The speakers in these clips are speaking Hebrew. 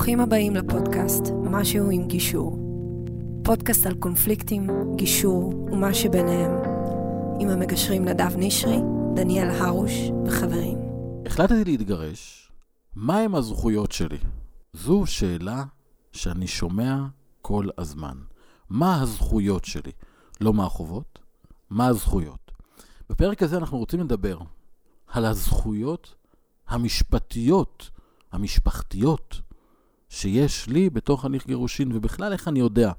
ברוכים הבאים לפודקאסט משהו עם גישור. פודקאסט על קונפליקטים, גישור ומה שביניהם. עם המגשרים נדב נשרי, דניאל הרוש וחברים. החלטתי להתגרש, מהם הזכויות שלי? זו שאלה שאני שומע כל הזמן. מה הזכויות שלי? לא מה החובות, מה הזכויות. בפרק הזה אנחנו רוצים לדבר על הזכויות המשפטיות, המשפחתיות, שיש לי בתוך הליך גירושין, ובכלל איך אני יודע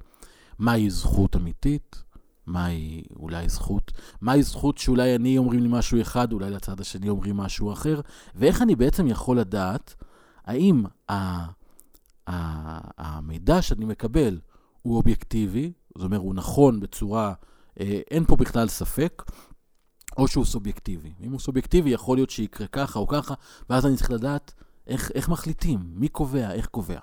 מהי זכות אמיתית, מהי אולי זכות, מהי זכות שאולי אני אומרים לי משהו אחד, אולי לצד השני אומרים משהו אחר, ואיך אני בעצם יכול לדעת האם ה, ה, המידע שאני מקבל הוא אובייקטיבי, זאת אומרת, הוא נכון בצורה, אה, אין פה בכלל ספק, או שהוא סובייקטיבי. אם הוא סובייקטיבי, יכול להיות שיקרה ככה או ככה, ואז אני צריך לדעת איך, איך מחליטים, מי קובע, איך קובע.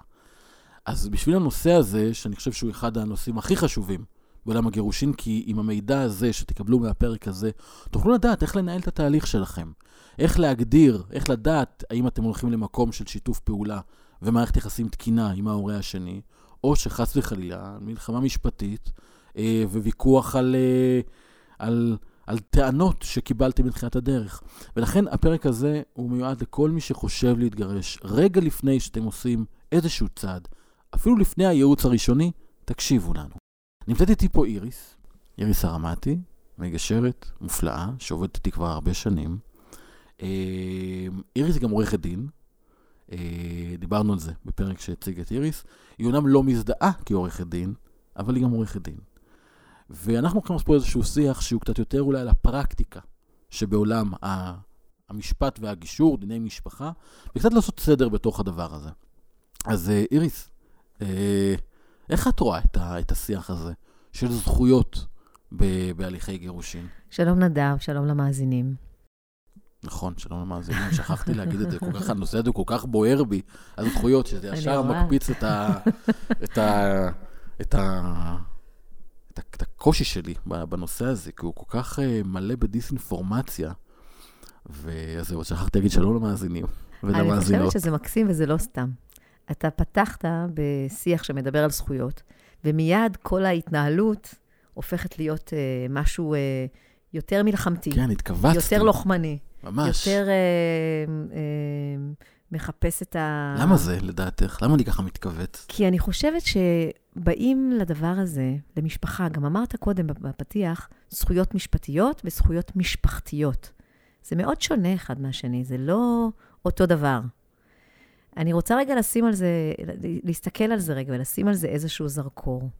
אז בשביל הנושא הזה, שאני חושב שהוא אחד הנושאים הכי חשובים בעולם הגירושין, כי עם המידע הזה שתקבלו מהפרק הזה, תוכלו לדעת איך לנהל את התהליך שלכם. איך להגדיר, איך לדעת האם אתם הולכים למקום של שיתוף פעולה ומערכת יחסים תקינה עם ההורה השני, או שחס וחלילה, מלחמה משפטית אה, וויכוח על, אה, על, על טענות שקיבלתם מתחילת הדרך. ולכן הפרק הזה הוא מיועד לכל מי שחושב להתגרש. רגע לפני שאתם עושים איזשהו צעד, אפילו לפני הייעוץ הראשוני, תקשיבו לנו. נמצאת איתי פה איריס, איריס הרמתי, מגשרת מופלאה, שעובדת איתי כבר הרבה שנים. אה, איריס היא גם עורכת דין, אה, דיברנו על זה בפרק שהציג את איריס. היא אומנם לא מזדהה כעורכת דין, אבל היא גם עורכת דין. ואנחנו הולכים לעשות פה איזשהו שיח שהוא קצת יותר אולי על הפרקטיקה שבעולם המשפט והגישור, דיני משפחה, וקצת לעשות סדר בתוך הדבר הזה. אז אה, איריס, אה, איך את רואה את, ה, את השיח הזה של זכויות ב, בהליכי גירושין? שלום נדב, שלום למאזינים. נכון, שלום למאזינים, שכחתי להגיד את זה, כל כך, הנושא הזה כל כך בוער בי, הזכויות, שזה ישר מקפיץ את, ה, את, ה, את, ה, את, הקושי שלי בנושא הזה, כי הוא כל כך אה, מלא בדיסאינפורמציה. ואז זהו, שכחתי להגיד שלום למאזינים ולמאזינות. אני חושבת שזה מקסים וזה לא סתם. אתה פתחת בשיח שמדבר על זכויות, ומיד כל ההתנהלות הופכת להיות אה, משהו אה, יותר מלחמתי. כן, התכווצתי. יותר לוחמני. ממש. יותר אה, אה, מחפש את ה... למה זה, לדעתך? למה אני ככה מתכווץ? כי אני חושבת שבאים לדבר הזה, למשפחה, גם אמרת קודם בפתיח, זכויות משפטיות וזכויות משפחתיות. זה מאוד שונה אחד מהשני, זה לא אותו דבר. אני רוצה רגע לשים על זה, להסתכל על זה רגע ולשים על זה איזשהו זרקור.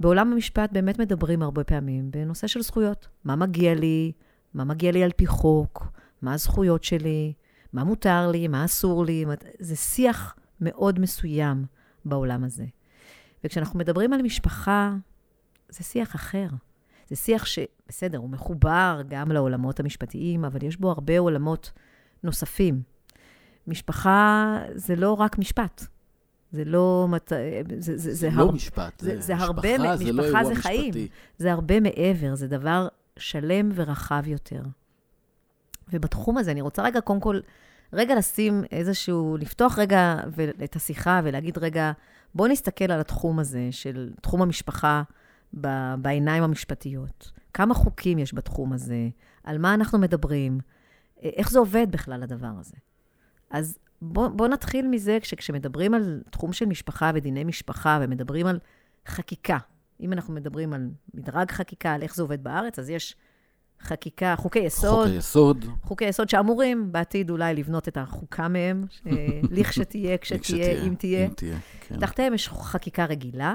בעולם המשפט באמת מדברים הרבה פעמים בנושא של זכויות. מה מגיע לי? מה מגיע לי על פי חוק? מה הזכויות שלי? מה מותר לי? מה אסור לי? זה שיח מאוד מסוים בעולם הזה. וכשאנחנו מדברים על משפחה, זה שיח אחר. זה שיח שבסדר, הוא מחובר גם לעולמות המשפטיים, אבל יש בו הרבה עולמות נוספים. משפחה זה לא רק משפט. זה לא... זה, זה, זה, זה לא הר... משפט, זה, זה, זה הרבה... משפחה זה לא אירוע משפטי. חיים. זה הרבה מעבר, זה דבר שלם ורחב יותר. ובתחום הזה, אני רוצה רגע, קודם כל, רגע לשים איזשהו, לפתוח רגע את השיחה ולהגיד, רגע, בואו נסתכל על התחום הזה של תחום המשפחה בעיניים המשפטיות. כמה חוקים יש בתחום הזה? על מה אנחנו מדברים? איך זה עובד בכלל, הדבר הזה? אז בואו בוא נתחיל מזה, כשמדברים על תחום של משפחה ודיני משפחה, ומדברים על חקיקה, אם אנחנו מדברים על מדרג חקיקה, על איך זה עובד בארץ, אז יש חקיקה, חוקי יסוד. חוקי יסוד. חוקי יסוד שאמורים בעתיד אולי לבנות את החוקה מהם, לכשתהיה, כשתהיה, אם תהיה. אם תהיה, כן. תחתיהם יש חקיקה רגילה,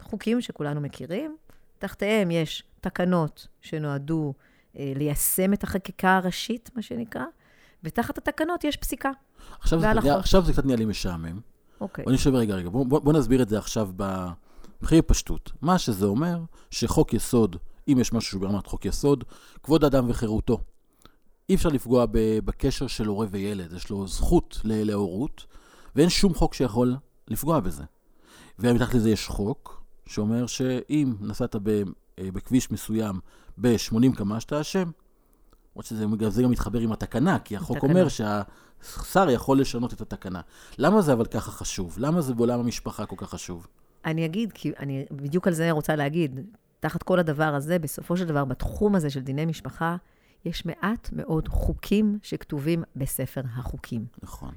חוקים שכולנו מכירים. תחתיהם יש תקנות שנועדו אה, ליישם את החקיקה הראשית, מה שנקרא, ותחת התקנות יש פסיקה. עכשיו, זה, עכשיו זה קצת נהיה לי משעמם. אוקיי. בוא נשב רגע, רגע. בוא, בוא נסביר את זה עכשיו ב... מבחינת פשטות. מה שזה אומר, שחוק יסוד, אם יש משהו ברמת חוק יסוד, כבוד האדם וחירותו. אי אפשר לפגוע בקשר של הורה וילד, יש לו זכות להורות, ואין שום חוק שיכול לפגוע בזה. ומתחת לזה יש חוק, שאומר שאם נסעת בכביש מסוים ב-80 קמ"ש, אתה אשם. למרות שזה זה גם מתחבר עם התקנה, כי החוק התקנה. אומר שהשר יכול לשנות את התקנה. למה זה אבל ככה חשוב? למה זה בעולם המשפחה כל כך חשוב? אני אגיד, כי אני בדיוק על זה רוצה להגיד. תחת כל הדבר הזה, בסופו של דבר, בתחום הזה של דיני משפחה, יש מעט מאוד חוקים שכתובים בספר החוקים. נכון.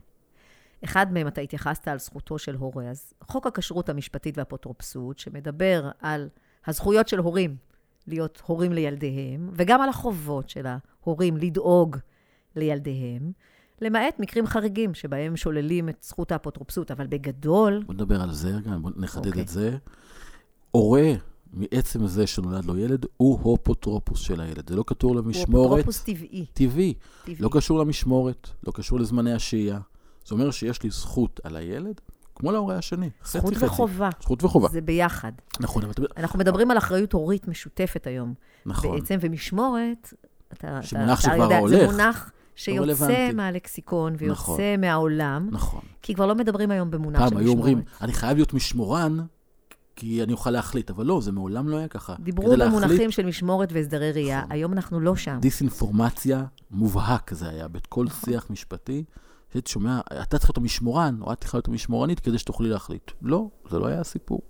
אחד מהם, אתה התייחסת על זכותו של הורה, אז חוק הכשרות המשפטית והאפוטרופסות, שמדבר על הזכויות של הורים להיות הורים לילדיהם, וגם על החובות של ההורים לדאוג לילדיהם, למעט מקרים חריגים שבהם שוללים את זכות האפוטרופסות, אבל בגדול, בוא נדבר על זה רגע, בוא נחדד אוקיי. את זה. הורה, מעצם זה שנולד לו ילד, הוא אפוטרופוס של הילד. זה לא הוא למשמורת אפוטרופוס טבעי. טבעי. טבעי. לא קשור למשמורת, לא קשור לזמני השהייה. זה אומר שיש לי זכות על הילד, כמו להורה השני. חצי זכות חצי. וחובה. זכות וחובה. זה ביחד. נכון, אבל. אנחנו מדברים על אחריות הורית משותפת היום. נכון. בעצם, ומשמורת, אתה, שמונח אתה, שכבר אתה יודע, הולך. זה מונח שיוצא רלוונטי. מהלקסיקון ויוצא נכון. מהעולם, נכון. כי כבר לא מדברים היום במונח של פעם משמורת. היו אומרים, אני חייב להיות משמורן, כי אני אוכל להחליט, אבל לא, זה מעולם לא היה ככה. דיברו במונחים להחליט, של משמורת והסדרי ראייה, נכון. היום אנחנו לא שם. דיסאינפורמציה מובהק זה היה, בכל נכון. שיח משפטי. שהייתי שומע, אתה צריך להיות המשמורן, או את צריכה להיות המשמורנית כדי שתוכלי להחליט. לא, זה לא היה הסיפור.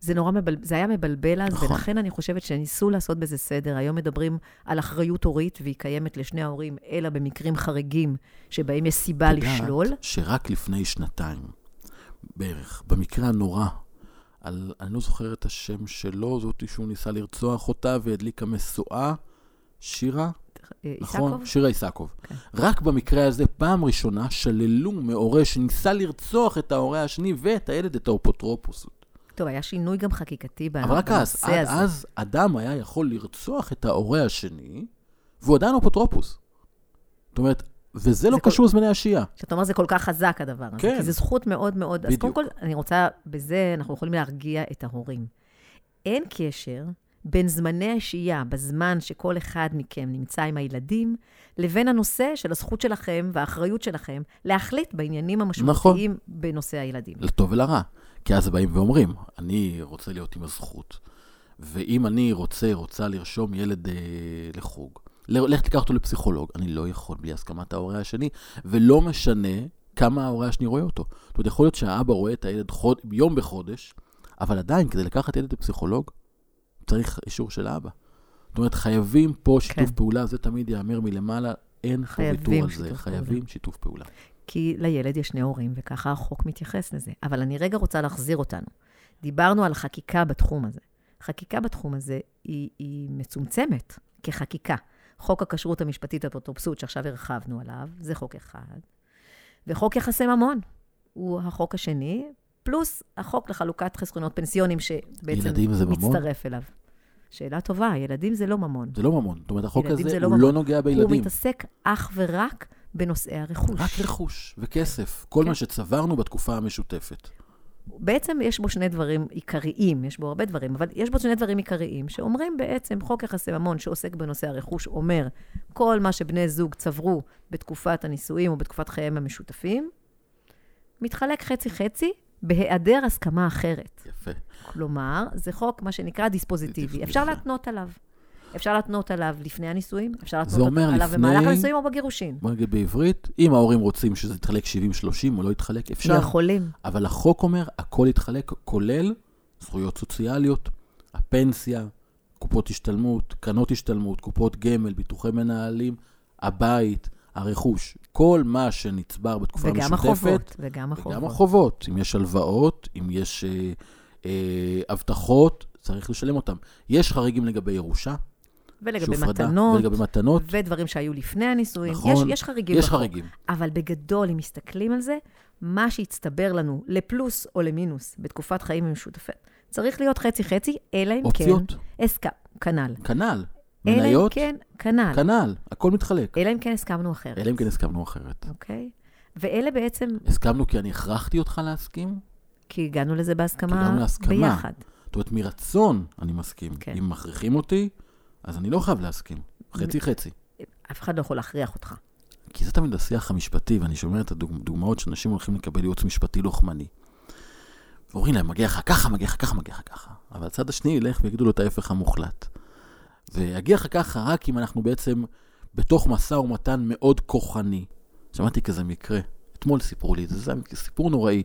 זה נורא מבלבל, זה היה מבלבל אז, נכון. ולכן אני חושבת שניסו לעשות בזה סדר. היום מדברים על אחריות הורית, והיא קיימת לשני ההורים, אלא במקרים חריגים שבהם יש סיבה את יודעת לשלול. שרק לפני שנתיים, בערך, במקרה הנורא, על, אני לא זוכר את השם שלו, זאתי שהוא ניסה לרצוח אותה והדליקה משואה, שירה? אה, נכון? איסקוב? שירה איסקוב. כן. רק במקרה הזה, פעם ראשונה, שללו מהורה שניסה לרצוח את ההורה השני ואת הילד, את האפוטרופוסות. טוב, היה שינוי גם חקיקתי אבל רק אז, בנושא עד הזה. אז אדם היה יכול לרצוח את ההורה השני, והוא עדיין אפוטרופוס. זאת אומרת, וזה לא כל- קשור לזמני השהייה. שאתה אומר, זה כל כך חזק הדבר הזה. כן. כי זו זכות מאוד מאוד... אז בדיוק. קודם כל, אני רוצה, בזה אנחנו יכולים להרגיע את ההורים. אין קשר בין זמני השהייה, בזמן שכל אחד מכם נמצא עם הילדים, לבין הנושא של הזכות שלכם והאחריות שלכם להחליט בעניינים המשמעותיים נכון. בנושא הילדים. לטוב ולרע. כי אז באים ואומרים, אני רוצה להיות עם הזכות, ואם אני רוצה, רוצה לרשום ילד אה, לחוג, לך תיקח אותו לפסיכולוג, אני לא יכול בלי הסכמת ההורה השני, ולא משנה כמה ההורה השני רואה אותו. זאת אומרת, יכול להיות שהאבא רואה את הילד חוד, יום בחודש, אבל עדיין, כדי לקחת ילד לפסיכולוג, צריך אישור של האבא. זאת אומרת, חייבים פה שיתוף כן. פעולה, זה תמיד ייאמר מלמעלה, אין פה ויתור על זה, שיתוף חייבים שיתוף פעולה. כי לילד יש שני הורים, וככה החוק מתייחס לזה. אבל אני רגע רוצה להחזיר אותנו. דיברנו על חקיקה בתחום הזה. חקיקה בתחום הזה היא, היא מצומצמת כחקיקה. חוק הכשרות המשפטית האפוטרופסות, שעכשיו הרחבנו עליו, זה חוק אחד. וחוק יחסי ממון הוא החוק השני, פלוס החוק לחלוקת חסכונות פנסיונים, שבעצם? מצטרף אליו. שאלה טובה, ילדים זה לא ממון. זה לא ממון. זאת אומרת, החוק הזה זה לא הוא ממון. לא נוגע הוא בילדים. מתעסק אך ורק בנושאי הרכוש. רק רכוש וכסף, כל כן. מה שצברנו בתקופה המשותפת. בעצם יש בו שני דברים עיקריים, יש בו הרבה דברים, אבל יש בו שני דברים עיקריים, שאומרים בעצם, חוק יחסי ממון שעוסק בנושא הרכוש, אומר, כל מה שבני זוג צברו בתקופת הנישואים או בתקופת חייהם המשותפים, מתחלק חצי-חצי בהיעדר הסכמה אחרת. יפה. כלומר, זה חוק, מה שנקרא דיספוזיטיבי. אפשר להתנות עליו. אפשר להתנות עליו לפני הנישואים, אפשר להתנות עליו לפני- במהלך הנישואים או בגירושין. בוא נגיד בעברית, אם ההורים רוצים שזה יתחלק 70-30 או לא יתחלק, אפשר. יכולים. אבל החוק אומר, הכל יתחלק, כולל זכויות סוציאליות, הפנסיה, קופות השתלמות, קרנות השתלמות, קופות גמל, ביטוחי מנהלים, הבית, הרכוש, כל מה שנצבר בתקופה וגם המשותפת. החובות. וגם החובות. וגם החובות. אם יש הלוואות, אם יש אה, אה, הבטחות, צריך לשלם אותם. יש חריגים לגבי ירושה, ולגבי מתנות. ולגבי מתנות. ודברים שהיו לפני הנישואים. נכון. יש, יש חריגים יש בחוק. חריגים. אבל בגדול, אם מסתכלים על זה, מה שהצטבר לנו לפלוס או למינוס בתקופת חיים משותפת, צריך להיות חצי-חצי, אלא אם אופציות, כן, הסכם, כנ"ל. כנ"ל. אלא אם מניות, כן, כנ"ל. כנ"ל. הכל מתחלק. אלא אם כן הסכמנו אחרת. אלא אם כן הסכמנו אחרת. אוקיי? ואלה בעצם, הסכמנו כי אני הכרחתי אותך להסכים? כי הגענו לזה כי בהסכמה הגענו להסכמה. ביחד. זאת אומרת, מרצון אני מסכים. כן. אם מכריחים אותי, אז אני לא חייב להסכים. חצי-חצי. אף אחד לא יכול להכריח אותך. כי זה תמיד השיח המשפטי, ואני שומע את הדוגמאות שאנשים הולכים לקבל ייעוץ משפטי לוחמני. אומרים להם, מגיע לך ככה, מגיע לך ככה, מגיע לך ככה. אבל הצד השני ילך ויגידו לו את ההפך המוחלט. ויגיע לך ככה רק אם אנחנו בעצם בתוך משא ומתן מאוד כוחני. שמעתי כזה מקרה, אתמול סיפרו לי את זה, זה סיפור נוראי.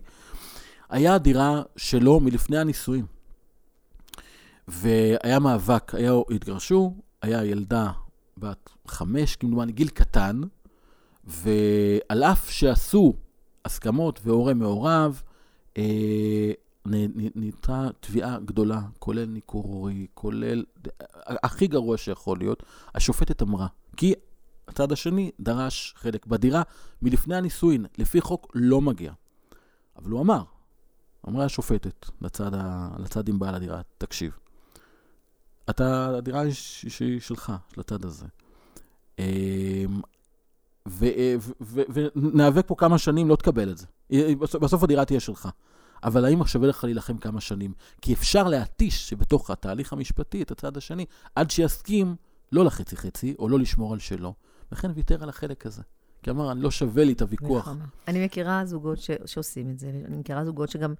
היה דירה שלו מלפני הנישואים. והיה מאבק, היה, התגרשו, היה ילדה בת חמש, כמדומני, גיל קטן, ועל אף שעשו הסכמות והורה מעורב, אה, נהייתה תביעה גדולה, כולל ניכור הורי, כולל, הכי גרוע שיכול להיות, השופטת אמרה, כי הצד השני דרש חלק בדירה מלפני הנישואין, לפי חוק לא מגיע. אבל הוא אמר, אמרה השופטת לצד, ה, לצד עם בעל הדירה, תקשיב, אתה, הדירה היא שלך, של הצד הזה. אמ, וניאבק פה כמה שנים, לא תקבל את זה. בסוף הדירה תהיה שלך. אבל האם שווה לך להילחם כמה שנים? כי אפשר להתיש שבתוך התהליך המשפטי את הצד השני, עד שיסכים לא לחצי-חצי, או לא לשמור על שלו, וכן ויתר על החלק הזה. כי אמר, אני לא שווה לי את הוויכוח. אני מכירה זוגות ש... שעושים את זה, אני מכירה זוגות שגם...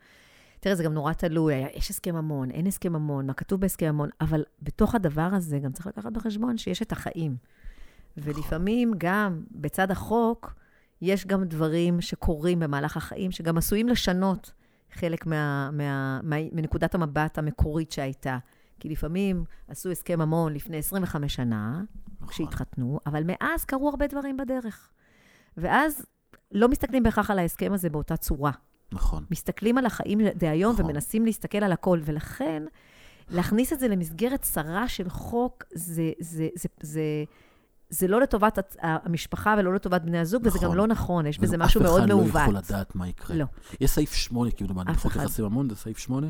תראה, זה גם נורא תלוי, יש הסכם ממון, אין הסכם ממון, מה כתוב בהסכם ממון, אבל בתוך הדבר הזה גם צריך לקחת בחשבון שיש את החיים. ולפעמים גם בצד החוק, יש גם דברים שקורים במהלך החיים, שגם עשויים לשנות חלק מה, מה, מה, מנקודת המבט המקורית שהייתה. כי לפעמים עשו הסכם ממון לפני 25 שנה, נכון. כשהתחתנו, אבל מאז קרו הרבה דברים בדרך. ואז לא מסתכלים בהכרח על ההסכם הזה באותה צורה. נכון. מסתכלים על החיים דהיום נכון. ומנסים להסתכל על הכל, ולכן להכניס את זה למסגרת צרה של חוק, זה, זה, זה, זה, זה לא לטובת המשפחה ולא לטובת בני הזוג, נכון. וזה גם לא נכון, יש בזה משהו מאוד מעוות. אף אחד לא יכול לדעת מה יקרה. לא. יש סעיף 8, כאילו, בחוק יחסי ממון, זה סעיף 8,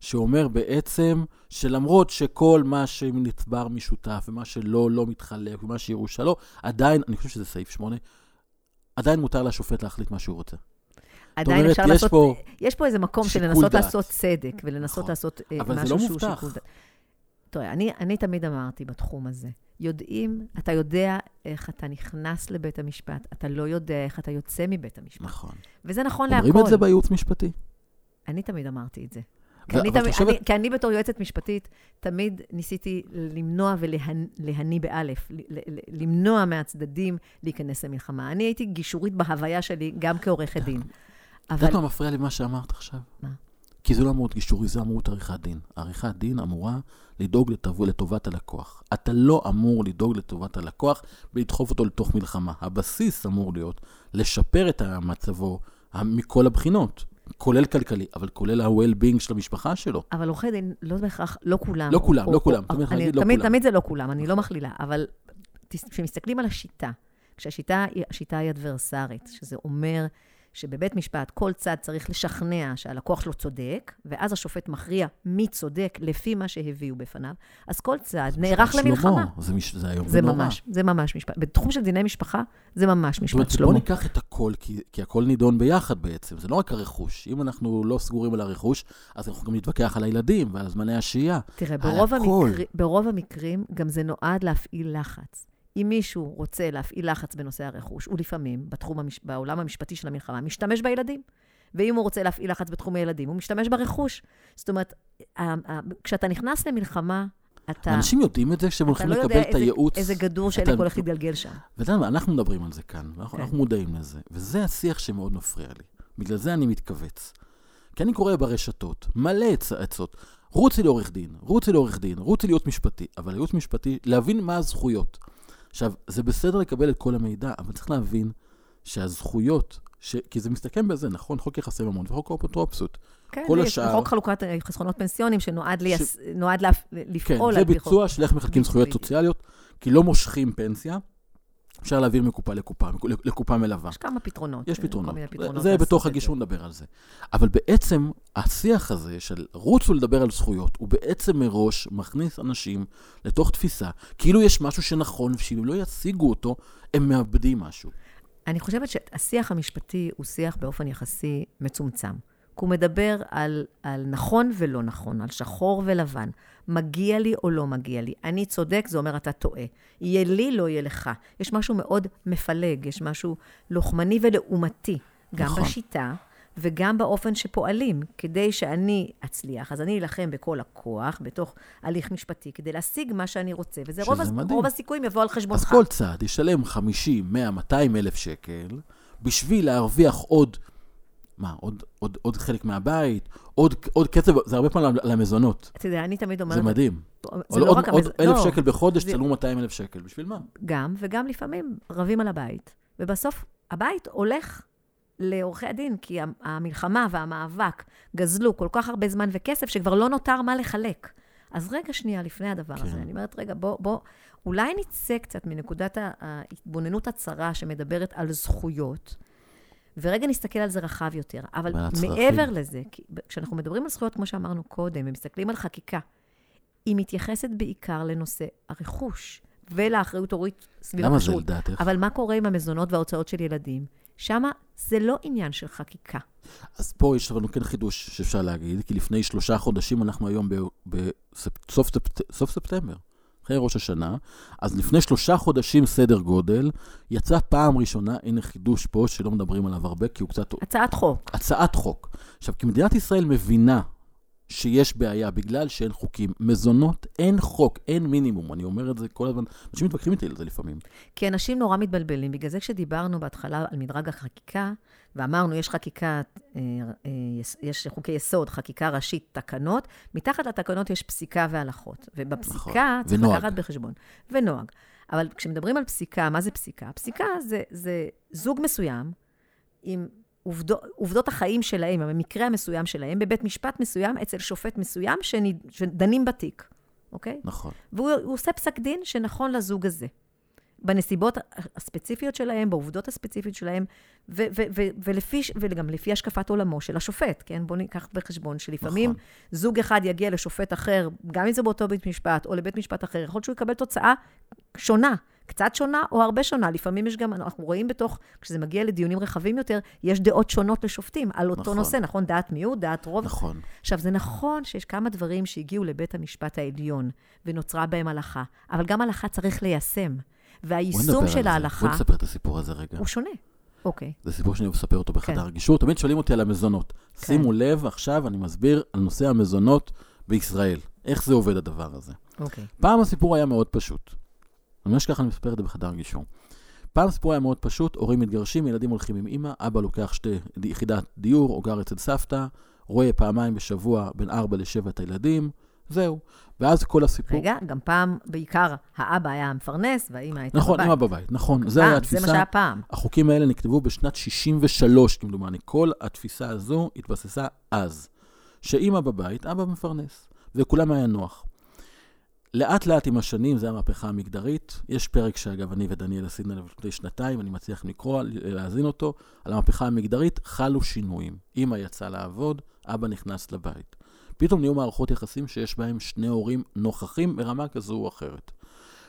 שאומר בעצם שלמרות שכל מה שנצבר משותף, ומה שלא, לא מתחלק, ומה שירושה לא, עדיין, אני חושב שזה סעיף 8, עדיין מותר לשופט להחליט מה שהוא רוצה. עדיין אומרת, אפשר לעשות, פה יש פה איזה מקום של לנסות דעת. לעשות צדק, ולנסות נכון. לעשות אה, משהו לא שהוא שיקול דעת. תראה, אני, אני תמיד אמרתי בתחום הזה, יודעים, אתה יודע איך אתה נכנס לבית המשפט, אתה לא יודע איך אתה יוצא מבית המשפט. נכון. וזה נכון להכל. אומרים את זה בייעוץ משפטי. אני תמיד אמרתי את זה. כי אני, תמיד, חושבת... אני, כי אני בתור יועצת משפטית, תמיד ניסיתי למנוע ולהניא באלף, למנוע מהצדדים להיכנס למלחמה. אני הייתי גישורית בהוויה שלי, גם כעורכת דין. אבל... את יודעת מה מפריע לי מה שאמרת עכשיו? מה? כי זה לא אמור להיות גישורי, זה אמור להיות עריכת דין. עריכת דין אמורה לדאוג לטוב, לטובת הלקוח. אתה לא אמור לדאוג לטובת הלקוח ולדחוף אותו לתוך מלחמה. הבסיס אמור להיות לשפר את מצבו מכל הבחינות. כולל כלכלי, אבל כולל ה-well-being של המשפחה שלו. אבל עורכי דין, לא בהכרח, לא כולם. לא כולם, לא כולם. תמיד, לא תמיד, תמיד זה לא כולם, אני לא מכלילה, אבל כשמסתכלים על השיטה, כשהשיטה היא אדברסרית, שזה אומר שבבית משפט כל צד צריך לשכנע שהלקוח שלו צודק, ואז השופט מכריע מי צודק לפי מה שהביאו בפניו, אז כל צד נערך למלחמה. זה, מש... זה היום זה ממש, זה ממש משפט. בתחום של דיני משפחה, זה ממש משפט שלמה. בוא ניקח את הכל, כי, כי הכל נידון ביחד בעצם. זה לא רק הרכוש. אם אנחנו לא סגורים על הרכוש, אז אנחנו גם נתווכח על הילדים ועל זמני השהייה. תראה, ברוב, המקר... ברוב המקרים גם זה נועד להפעיל לחץ. אם מישהו רוצה להפעיל לחץ בנושא הרכוש, הוא לפעמים, בתחום המש... בעולם המשפטי של המלחמה, משתמש בילדים. ואם הוא רוצה להפעיל לחץ בתחום הילדים, הוא משתמש ברכוש. זאת אומרת, כשאתה נכנס למלחמה, אתה... אנשים יודעים את זה כשהם הולכים לא לקבל את הייעוץ. אתה לא יודע איזה גדור שאלה הולך להתגלגל שם. ואתה יודע, אנחנו מדברים על זה כאן, ואנחנו כן. מודעים לזה. וזה השיח שמאוד מפריע לי. בגלל זה אני מתכווץ. כי אני קורא ברשתות מלא עצות. רוצי לעורך דין, רוצי לעורך דין, רוצי להיות משפטי. אבל להיות משפטי, להבין מה הזכויות. עכשיו, זה בסדר לקבל את כל המידע, אבל צריך להבין שהזכויות, ש... כי זה מסתכם בזה, נכון? חוק יחסי ממון וחוק האפוטרופסות. כן, כל השאר... חוק חלוקת חסכונות פנסיונים שנועד ליס... ש... נועד לה... לפעול כן, זה ביצוע של איך מחלקים זכויות סוציאליות, כי לא מושכים פנסיה. אפשר להעביר מקופה לקופה, לקופה מלווה. יש כמה פתרונות. יש פתרונות. פתרונות זה בתוך הגישור נדבר על זה. אבל בעצם, השיח הזה של רוצו לדבר על זכויות, הוא בעצם מראש מכניס אנשים לתוך תפיסה, כאילו יש משהו שנכון, ושאם לא ישיגו אותו, הם מאבדים משהו. אני חושבת שהשיח המשפטי הוא שיח באופן יחסי מצומצם. כי הוא מדבר על, על נכון ולא נכון, על שחור ולבן. מגיע לי או לא מגיע לי. אני צודק, זה אומר אתה טועה. יהיה לי, לא יהיה לך. יש משהו מאוד מפלג, יש משהו לוחמני ולעומתי, גם נכון. בשיטה וגם באופן שפועלים, כדי שאני אצליח. אז אני אלחם בכל הכוח, בתוך הליך משפטי, כדי להשיג מה שאני רוצה, וזה רוב, הס-. רוב הסיכויים יבוא על חשבונך. אז כל צד ישלם 50, 100, 200 אלף שקל, בשביל להרוויח עוד, מה, עוד, עוד, עוד חלק מהבית, עוד, עוד כסף, זה הרבה פעמים למזונות. אתה יודע, אני תמיד אומרת... זה מדהים. זה עוד, לא עוד, רק עוד המז... אלף לא, שקל בחודש, זה- תשלמו 200 אלף שקל. בשביל מה? גם, וגם לפעמים רבים על הבית. ובסוף הבית הולך לעורכי הדין, כי המ- המלחמה והמאבק גזלו כל כך הרבה זמן וכסף, שכבר לא נותר מה לחלק. אז רגע שנייה לפני הדבר כן. הזה, אני אומרת, רגע, בוא, בוא, אולי נצא קצת מנקודת ההתבוננות הצרה שמדברת על זכויות, ורגע נסתכל על זה רחב יותר. אבל. מעבר לזה, כשאנחנו מדברים על זכויות, כמו שאמרנו קודם, ומסתכלים על חקיקה, היא מתייחסת בעיקר לנושא הרכוש ולאחריות הורית סביב למה זה. לדעתך? אבל מה קורה עם המזונות וההוצאות של ילדים? שמה זה לא עניין של חקיקה. אז פה יש לנו כן חידוש שאפשר להגיד, כי לפני שלושה חודשים, אנחנו היום בסוף ספט, ספטמבר, אחרי ראש השנה, אז לפני שלושה חודשים סדר גודל, יצא פעם ראשונה, הנה חידוש פה שלא מדברים עליו הרבה, כי הוא קצת הצעת חוק. הצעת חוק. עכשיו, כי מדינת ישראל מבינה שיש בעיה בגלל שאין חוקים, מזונות, אין חוק, אין מינימום. אני אומר את זה כל הזמן, אנשים מתווכחים איתי על זה לפעמים. כי אנשים נורא מתבלבלים. בגלל זה כשדיברנו בהתחלה על מדרג החקיקה, ואמרנו, יש חקיקה, אה, אה, יש- יש חוקי יסוד, חקיקה ראשית, תקנות, מתחת לתקנות יש פסיקה והלכות. ובפסיקה נכון. צריך ונוהג. לקחת בחשבון. ונוהג. אבל כשמדברים על פסיקה, מה זה פסיקה? פסיקה זה, זה זוג מסוים עם עובדות, עובדות החיים שלהם, המקרה המסוים שלהם, בבית משפט מסוים, אצל שופט מסוים, שנד, שדנים בתיק, אוקיי? נכון. והוא הוא עושה פסק דין שנכון לזוג הזה. בנסיבות הספציפיות שלהם, בעובדות הספציפיות שלהם, ו- ו- ו- ולפי, וגם לפי השקפת עולמו של השופט, כן? בואו ניקח בחשבון שלפעמים נכון. זוג אחד יגיע לשופט אחר, גם אם זה באותו בית משפט, או לבית משפט אחר, יכול להיות שהוא יקבל תוצאה שונה, קצת שונה או הרבה שונה. לפעמים יש גם, אנחנו רואים בתוך, כשזה מגיע לדיונים רחבים יותר, יש דעות שונות לשופטים על אותו נכון. נושא, נכון? דעת מיעוט, דעת רוב. נכון. עכשיו, זה נכון שיש כמה דברים שהגיעו לבית המשפט העליון ונוצרה בהם הלכה, אבל גם הלכה צריך ליישם. והיישום של. ההלכה בואי נספר את הסיפור הזה רגע. הוא שונה. אוקיי. זה סיפור שאני אוהב לספר אותו בחדר כן. גישור. תמיד שואלים אותי על המזונות. כן. שימו לב, עכשיו אני מסביר על נושא המזונות בישראל. איך זה עובד הדבר הזה. אוקיי. פעם הסיפור היה מאוד פשוט. ממש ככה אני מספר את זה בחדר גישור. פעם הסיפור היה מאוד פשוט, הורים מתגרשים, ילדים הולכים עם אימא, אבא לוקח שתי יחידת דיור או גר אצל סבתא, רואה פעמיים בשבוע בין ארבע לשבע את הילדים, זהו. ואז כל הסיפור... רגע, גם פעם, בעיקר, האבא היה המפרנס והאימא הייתה נכון, בבית. אימא בבית, נכון. זה פעם, היה זה מה התפיסה. שהיה פעם. החוקים האלה נכתבו בשנת 63, כמדומני. כל התפיסה הזו התבססה אז. שאימא בבית, אבא מפרנס, וכולם היה נוח. לאט לאט עם השנים, זה המהפכה המגדרית. יש פרק שאגב, אני ודניאל עשינו עליו לפני שנתיים, אני לכם לקרוא, להאזין אותו, על המהפכה המגדרית, חלו שינויים. אימא יצאה לעבוד, אבא נכנס לבית. פתאום נהיו מערכות יחסים שיש בהם שני הורים נוכחים ברמה כזו או אחרת.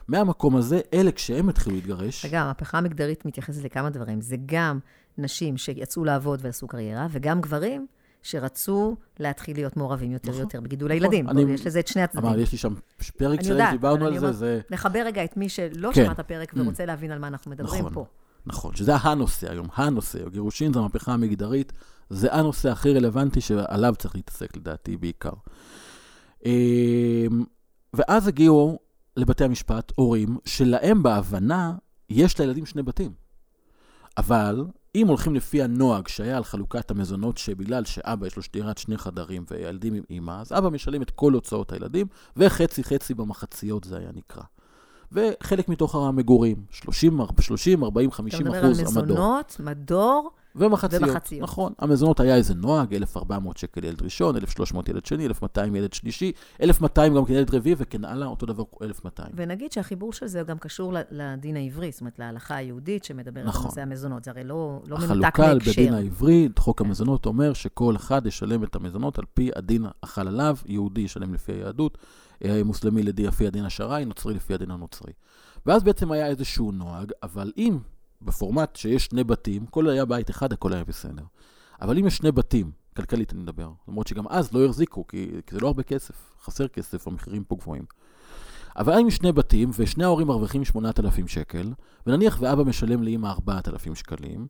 מהמקום הזה, אלה כשהם התחילו להתגרש, רגע, המהפכה המגדרית מתייחסת לכמה דברים. זה גם נשים שיצאו לעבוד ועשו קריירה, וגם גברים שרצו להתחיל להיות מעורבים יותר נכון. ויותר בגידול נכון. הילדים. אני- יש לזה את שני הצדדים. אמר, יש לי שם פרק שלם, דיברנו אבל על זה, זה... לחבר רגע את מי שלא כן. שמע את הפרק ורוצה להבין על מה אנחנו מדברים נכון. פה. נכון, שזה הנושא היום, הנושא. גירושין זה המהפכה המגדרית, זה הנושא הכי רלוונטי שעליו צריך להתעסק לדעתי בעיקר. אמ, ואז הגיעו לבתי המשפט הורים שלהם בהבנה יש לילדים שני בתים. אבל אם הולכים לפי הנוהג שהיה על חלוקת המזונות, שבגלל שאבא יש לו דירת שני חדרים והילדים עם אימא, אז אבא משלם את כל הוצאות הילדים, וחצי חצי במחציות זה היה נקרא. וחלק מתוך המגורים, 30, 30 40, 50 אתה מדבר על אחוז המדור. מזונות, מדור, ומחציות. ומחציות. נכון. המזונות היה איזה נוהג, 1,400 שקל ילד ראשון, 1,300 ילד שני, 1,200 ילד שלישי, 1,200 גם כן ילד רביעי, וכן הלאה, אותו דבר 1,200. ונגיד שהחיבור של זה גם קשור לדין העברי, זאת אומרת, להלכה היהודית שמדברת נכון. על נושא המזונות. זה הרי לא, לא מנותק החלוקה על מהקשר. בדין העברי, חוק המזונות אומר שכל אחד ישלם את המזונות על פי הדין החל עליו, יהודי ישלם לפי היהדות, אה, מוסלמי לפי הדין השרעי, נוצרי לפי הדין הנוצרי. ואז בעצם היה איזשהו נוהג, אבל אם בפורמט שיש שני בתים, כל היה בית אחד, הכל היה בסדר. אבל אם יש שני בתים, כלכלית אני מדבר, למרות שגם אז לא החזיקו, כי, כי זה לא הרבה כסף, חסר כסף, המחירים פה גבוהים. אבל אם שני בתים, ושני ההורים מרוויחים 8,000 שקל, ונניח ואבא משלם לאמא 4,000 שקלים,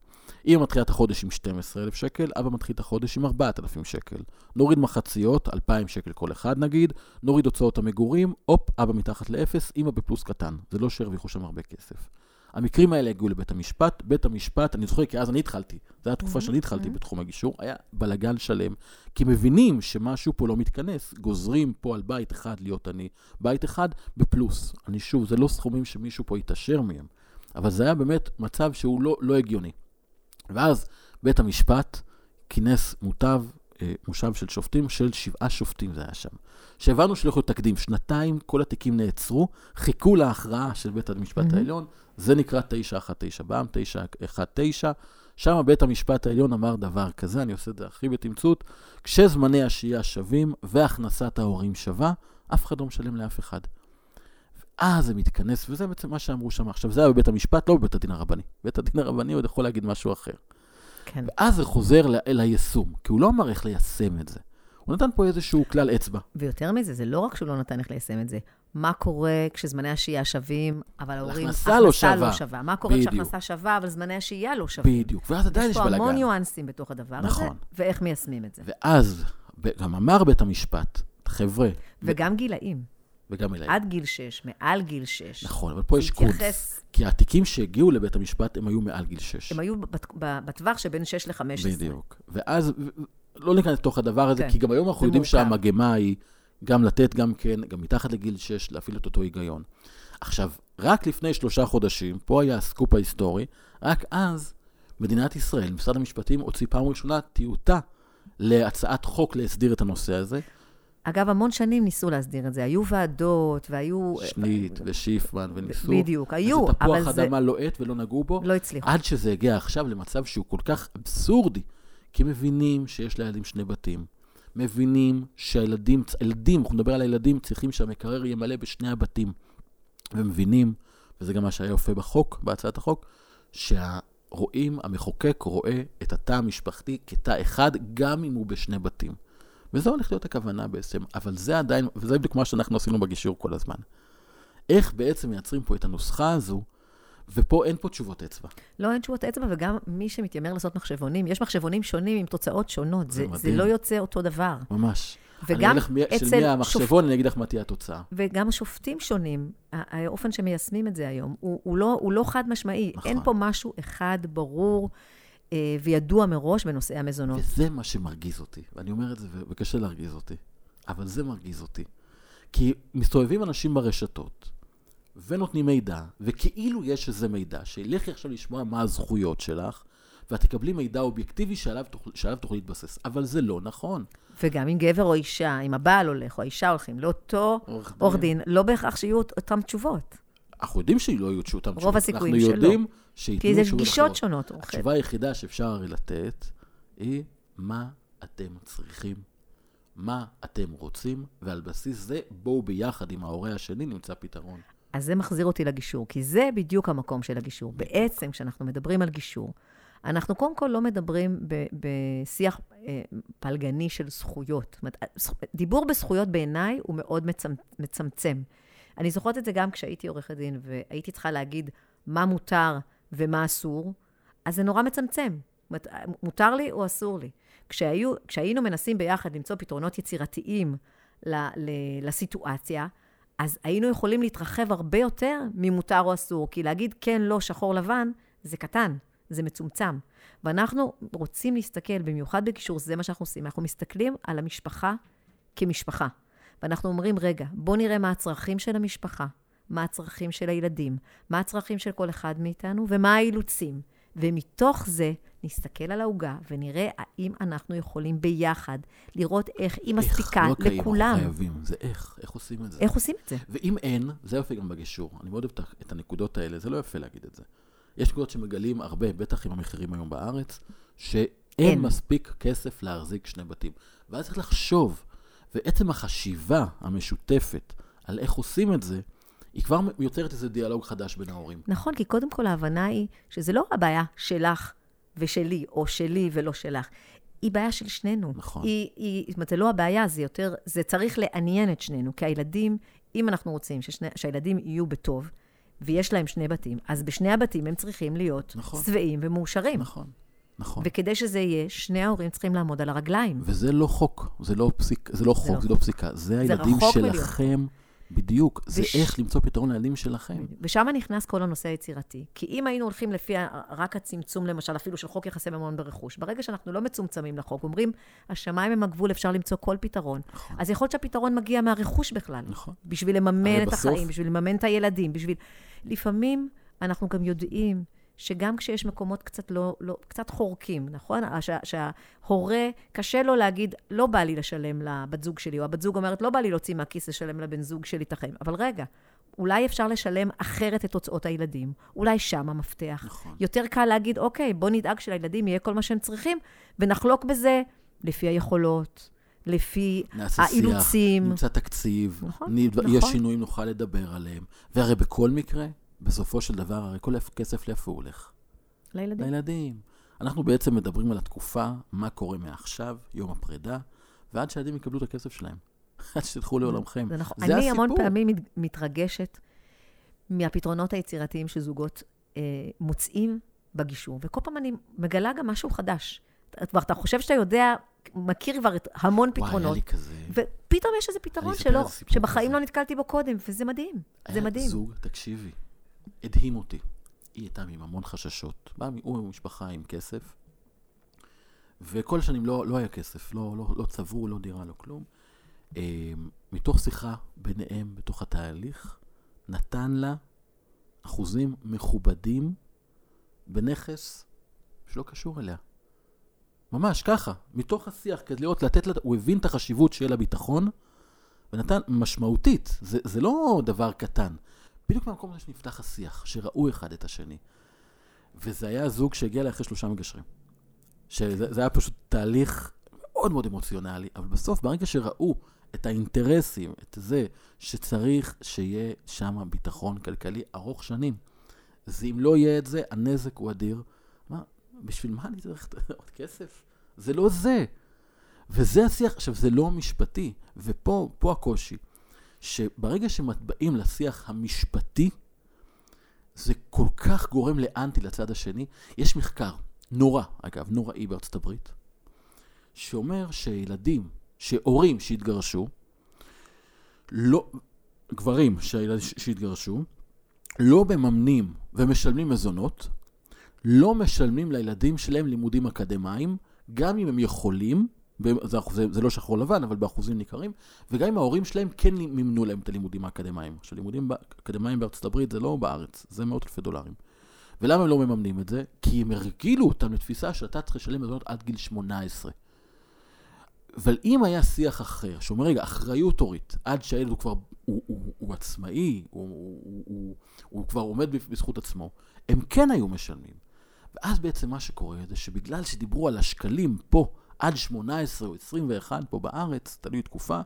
אמא מתחילה את החודש עם 12,000 שקל, אבא מתחיל את החודש עם 4,000 שקל. נוריד מחציות, 2,000 שקל כל אחד נגיד, נוריד הוצאות המגורים, הופ, אבא מתחת לאפס, אמא בפלוס קטן. זה לא שהרוויחו שם הרבה כסף. המקרים האלה הגיעו לבית המשפט, בית המשפט, אני זוכר כי אז אני התחלתי, זו הייתה התקופה שאני התחלתי בתחום הגישור, היה בלגן שלם, כי מבינים שמשהו פה לא מתכנס, גוזרים פה על בית אחד להיות עני, בית אחד בפלוס. אני שוב, זה לא סכומים שמישהו פה יתעשר מהם, אבל זה היה באמת מצב שהוא לא, לא הגיוני. ואז בית המשפט כינס מוטב, מושב של שופטים, של שבעה שופטים זה היה שם. שהבנו שלא יכול להיות תקדים. שנתיים כל התיקים נעצרו, חיכו להכרעה של בית המשפט mm-hmm. העליון, זה נקרא 919 בעם, 919. שם בית המשפט העליון אמר דבר כזה, אני עושה את זה הכי בתמצות, כשזמני השהייה שווים והכנסת ההורים שווה, אף אחד לא משלם לאף אחד. ואז זה מתכנס, וזה בעצם מה שאמרו שם. עכשיו, זה היה בבית המשפט, לא בבית הדין הרבני. בית הדין הרבני עוד יכול להגיד משהו אחר. כן. ואז זה חוזר אל היישום, כי הוא לא אמר איך ליישם את זה. הוא נתן פה איזשהו כלל אצבע. ויותר מזה, זה לא רק שהוא לא נתן איך ליישם את זה, מה קורה כשזמני השהייה שווים, אבל ההורים... הכנסה לא שווה. לא שווה. מה קורה בדיוק. כשהכנסה שווה, אבל זמני השהייה לא שווים. בדיוק, ואז עדיין יש בלאגן. יש פה המון ניואנסים בתוך הדבר נכון. הזה, ואיך מיישמים את זה. ואז, גם אמר בית המשפט, חבר'ה... וגם ו... גילאים. וגם גילאים. עד גיל 6, מעל גיל 6. נכון, אבל פה יש קונץ. כי התיקים שהגיעו לבית המשפט, הם היו מעל גיל 6. הם היו בטווח שבין 6 ל-15. בדיוק. ואז, לא ניכנס לתוך הדבר הזה, כן. כי גם היום אנחנו יודעים שהמגמה היא גם לתת גם כן, גם מתחת לגיל 6, להפעיל את אותו היגיון. עכשיו, רק לפני שלושה חודשים, פה היה הסקופ ההיסטורי, רק אז מדינת ישראל, משרד המשפטים, הוציא פעם ראשונה טיוטה להצעת חוק להסדיר את הנושא הזה. אגב, המון שנים ניסו להסדיר את זה. היו ועדות, והיו... שנית ושיפמן וניסו. בדיוק, היו, אבל זה... אז תפוח אדמה לוהט ולא נגעו בו. לא הצליחו. עד שזה הגיע עכשיו למצב שהוא כל כך אבסורדי, כי מבינים שיש לילדים שני בתים. מבינים שהילדים, ילדים, אנחנו נדבר על הילדים, צריכים שהמקרר ימלא בשני הבתים. ומבינים, וזה גם מה שהיה יפה בחוק, בהצעת החוק, שהרואים, המחוקק רואה את התא המשפחתי כתא אחד, גם אם הוא בשני בתים. וזו הולכת להיות הכוונה בעצם, אבל זה עדיין, וזה בדיוק מה שאנחנו עשינו בגישור כל הזמן. איך בעצם מייצרים פה את הנוסחה הזו, ופה אין פה תשובות אצבע. לא, אין תשובות אצבע, וגם מי שמתיימר לעשות מחשבונים, יש מחשבונים שונים עם תוצאות שונות. זה, זה, זה לא יוצא אותו דבר. ממש. וגם אני אצל... של מי המחשבון, שופ... אני אגיד לך מה תהיה התוצאה. וגם השופטים שונים, האופן שמיישמים את זה היום, הוא, הוא, לא, הוא לא חד-משמעי. נכון. אין פה משהו אחד ברור וידוע מראש בנושאי המזונות. וזה מה שמרגיז אותי, ואני אומר את זה, וקשה להרגיז אותי, אבל זה מרגיז אותי. כי מסתובבים אנשים ברשתות, ונותנים מידע, וכאילו יש איזה מידע, שילכי עכשיו לשמוע מה הזכויות שלך, ואת תקבלי מידע אובייקטיבי שעליו, תוכל, שעליו תוכלי להתבסס. אבל זה לא נכון. וגם אם גבר או אישה, אם הבעל הולך או האישה הולכים לאותו עורך דין, לא בהכרח שיהיו אותן תשובות. אנחנו יודעים שלא יהיו אותן תשובות. רוב הסיכויים שלא. אנחנו יודעים שייתנו כי זה גישות שונות. התשובה היחידה שאפשר הרי לתת היא מה אתם צריכים, מה אתם רוצים, ועל בסיס זה בואו ביחד עם ההורה השני נמצא פתרון. אז זה מחזיר אותי לגישור, כי זה בדיוק המקום של הגישור. בעצם, כשאנחנו מדברים על גישור, אנחנו קודם כל לא מדברים בשיח אה, פלגני של זכויות. דיבור בזכויות בעיניי הוא מאוד מצמצ... מצמצם. אני זוכרת את זה גם כשהייתי עורכת דין, והייתי צריכה להגיד מה מותר ומה אסור, אז זה נורא מצמצם. מותר לי או אסור לי. כשהיו, כשהיינו מנסים ביחד למצוא פתרונות יצירתיים ל, ל, לסיטואציה, אז היינו יכולים להתרחב הרבה יותר ממותר או אסור, כי להגיד כן, לא, שחור לבן, זה קטן, זה מצומצם. ואנחנו רוצים להסתכל, במיוחד בגישור, זה מה שאנחנו עושים, אנחנו מסתכלים על המשפחה כמשפחה. ואנחנו אומרים, רגע, בואו נראה מה הצרכים של המשפחה, מה הצרכים של הילדים, מה הצרכים של כל אחד מאיתנו ומה האילוצים. ומתוך זה נסתכל על העוגה ונראה האם אנחנו יכולים ביחד לראות איך היא מספיקה לא לכולם. איך, לא חייבים, זה איך, איך עושים את זה. איך עושים את זה. ואם אין, זה יפה גם בגישור. אני מאוד אוהב את הנקודות האלה, זה לא יפה להגיד את זה. יש נקודות שמגלים הרבה, בטח עם המחירים היום בארץ, שאין אין. מספיק כסף להחזיק שני בתים. ואז צריך לחשוב, ועצם החשיבה המשותפת על איך עושים את זה, היא כבר יוצרת איזה דיאלוג חדש בין ההורים. נכון, כי קודם כל ההבנה היא שזה לא הבעיה שלך ושלי, או שלי ולא שלך. היא בעיה של שנינו. נכון. היא, היא, זאת אומרת, זה לא הבעיה, זה יותר, זה צריך לעניין את שנינו, כי הילדים אם אנחנו רוצים ששני, שהילדים יהיו בטוב, ויש להם שני בתים, אז בשני הבתים הם צריכים להיות נכון. שבעים ומאושרים. נכון, נכון. וכדי שזה יהיה, שני ההורים צריכים לעמוד על הרגליים. וזה לא חוק, זה לא, פסיק, זה לא חוק, לא זה לא פסיקה. זה הילדים רחוק מלהיות שלכם, בדיוק. זה וש- איך למצוא פתרון לילדים שלכם. ושם נכנס כל הנושא היצירתי. כי אם היינו הולכים לפי רק הצמצום, למשל, אפילו של חוק יחסי ממון ברכוש, ברגע שאנחנו לא מצומצמים לחוק, אומרים, השמיים הם הגבול, אפשר למצוא כל פתרון. נכון. אז יכול להיות שהפתרון מגיע מהרכוש בכלל. נכון. בשביל לממן את בסוף- החיים, בשביל לממן את הילדים, בשביל... לפעמים אנחנו גם יודעים שגם כשיש מקומות קצת לא, לא קצת חורקים, נכון? שה, שההורה, קשה לו להגיד, לא בא לי לשלם לבת זוג שלי, או הבת זוג אומרת, לא בא לי להוציא מהכיס לשלם לבן זוג שלי את החיים. אבל רגע, אולי אפשר לשלם אחרת את הוצאות הילדים. אולי שם המפתח. נכון. יותר קל להגיד, אוקיי, בוא נדאג שלילדים יהיה כל מה שהם צריכים, ונחלוק בזה לפי היכולות, לפי נעשה האילוצים. שיח, נמצא תקציב, נכון, נ... נכון. יש שינויים, נוכל לדבר עליהם. והרי בכל מקרה, בסופו של דבר, הרי כל כסף לאיפה הוא הולך? לילדים. לילדים. אנחנו בעצם מדברים על התקופה, מה קורה מעכשיו, יום הפרידה, ועד שהילדים יקבלו את הכסף שלהם. עד שתלכו לעולמכם. זה נכון. זה אני המון הסיפור. פעמים מת- מתרגשת מהפתרונות היצירתיים שזוגות אה, מוצאים בגישור, וכל פעם אני מגלה גם משהו חדש. כבר אתה חושב שאתה יודע, מכיר כבר המון וואי, היה פתרונות, לי כזה... ופתאום יש איזה פתרון שלא, שבחיים כזה. לא נתקלתי בו קודם, וזה מדהים. זה היה מדהים. זוג, תקשיבי, הדהים אותי. היא הייתה עם המון חששות. בא, מ- הוא ממשפחה עם כסף, וכל השנים לא, לא היה כסף, לא, לא, לא צברו, לא דירה, לא כלום. אה, מתוך שיחה ביניהם, בתוך התהליך, נתן לה אחוזים מכובדים בנכס שלא קשור אליה. ממש ככה, מתוך השיח, כדי לראות, לתת לה, הוא הבין את החשיבות שיהיה לה ביטחון, ונתן משמעותית, זה, זה לא דבר קטן. בדיוק מהמקום הזה שנפתח השיח, שראו אחד את השני. וזה היה זוג שהגיע אליי אחרי שלושה מגשרים. שזה זה היה פשוט תהליך מאוד מאוד אמוציונלי, אבל בסוף, ברגע שראו את האינטרסים, את זה שצריך שיהיה שם ביטחון כלכלי ארוך שנים, אז אם לא יהיה את זה, הנזק הוא אדיר. מה, בשביל מה אני צריך עוד כסף? זה לא זה. וזה השיח, עכשיו זה לא משפטי, ופה פה הקושי, שברגע שמטבעים לשיח המשפטי, זה כל כך גורם לאנטי לצד השני. יש מחקר, נורא, אגב, נוראי בארצות הברית, שאומר שילדים, שהורים שהתגרשו, לא, גברים שהילד- שהתגרשו, לא מממנים ומשלמים מזונות, לא משלמים לילדים שלהם לימודים אקדמיים, גם אם הם יכולים, זה, זה, זה לא שחור לבן, אבל באחוזים ניכרים, וגם אם ההורים שלהם כן מימנו להם את הלימודים האקדמיים. עכשיו, לימודים אקדמיים בארצות הברית זה לא בארץ, זה מאות אלפי דולרים. ולמה הם לא מממנים את זה? כי הם הרגילו אותם לתפיסה שאתה צריך לשלם מזונות עד גיל 18. אבל אם היה שיח אחר, שאומר, רגע, אחריות הורית, עד שהילד הוא כבר, הוא, הוא, הוא עצמאי, הוא, הוא, הוא, הוא, הוא כבר עומד בזכות עצמו, הם כן היו משלמים. ואז בעצם מה שקורה זה שבגלל שדיברו על השקלים פה, עד 18 או 21 פה בארץ, תלוי תקופה,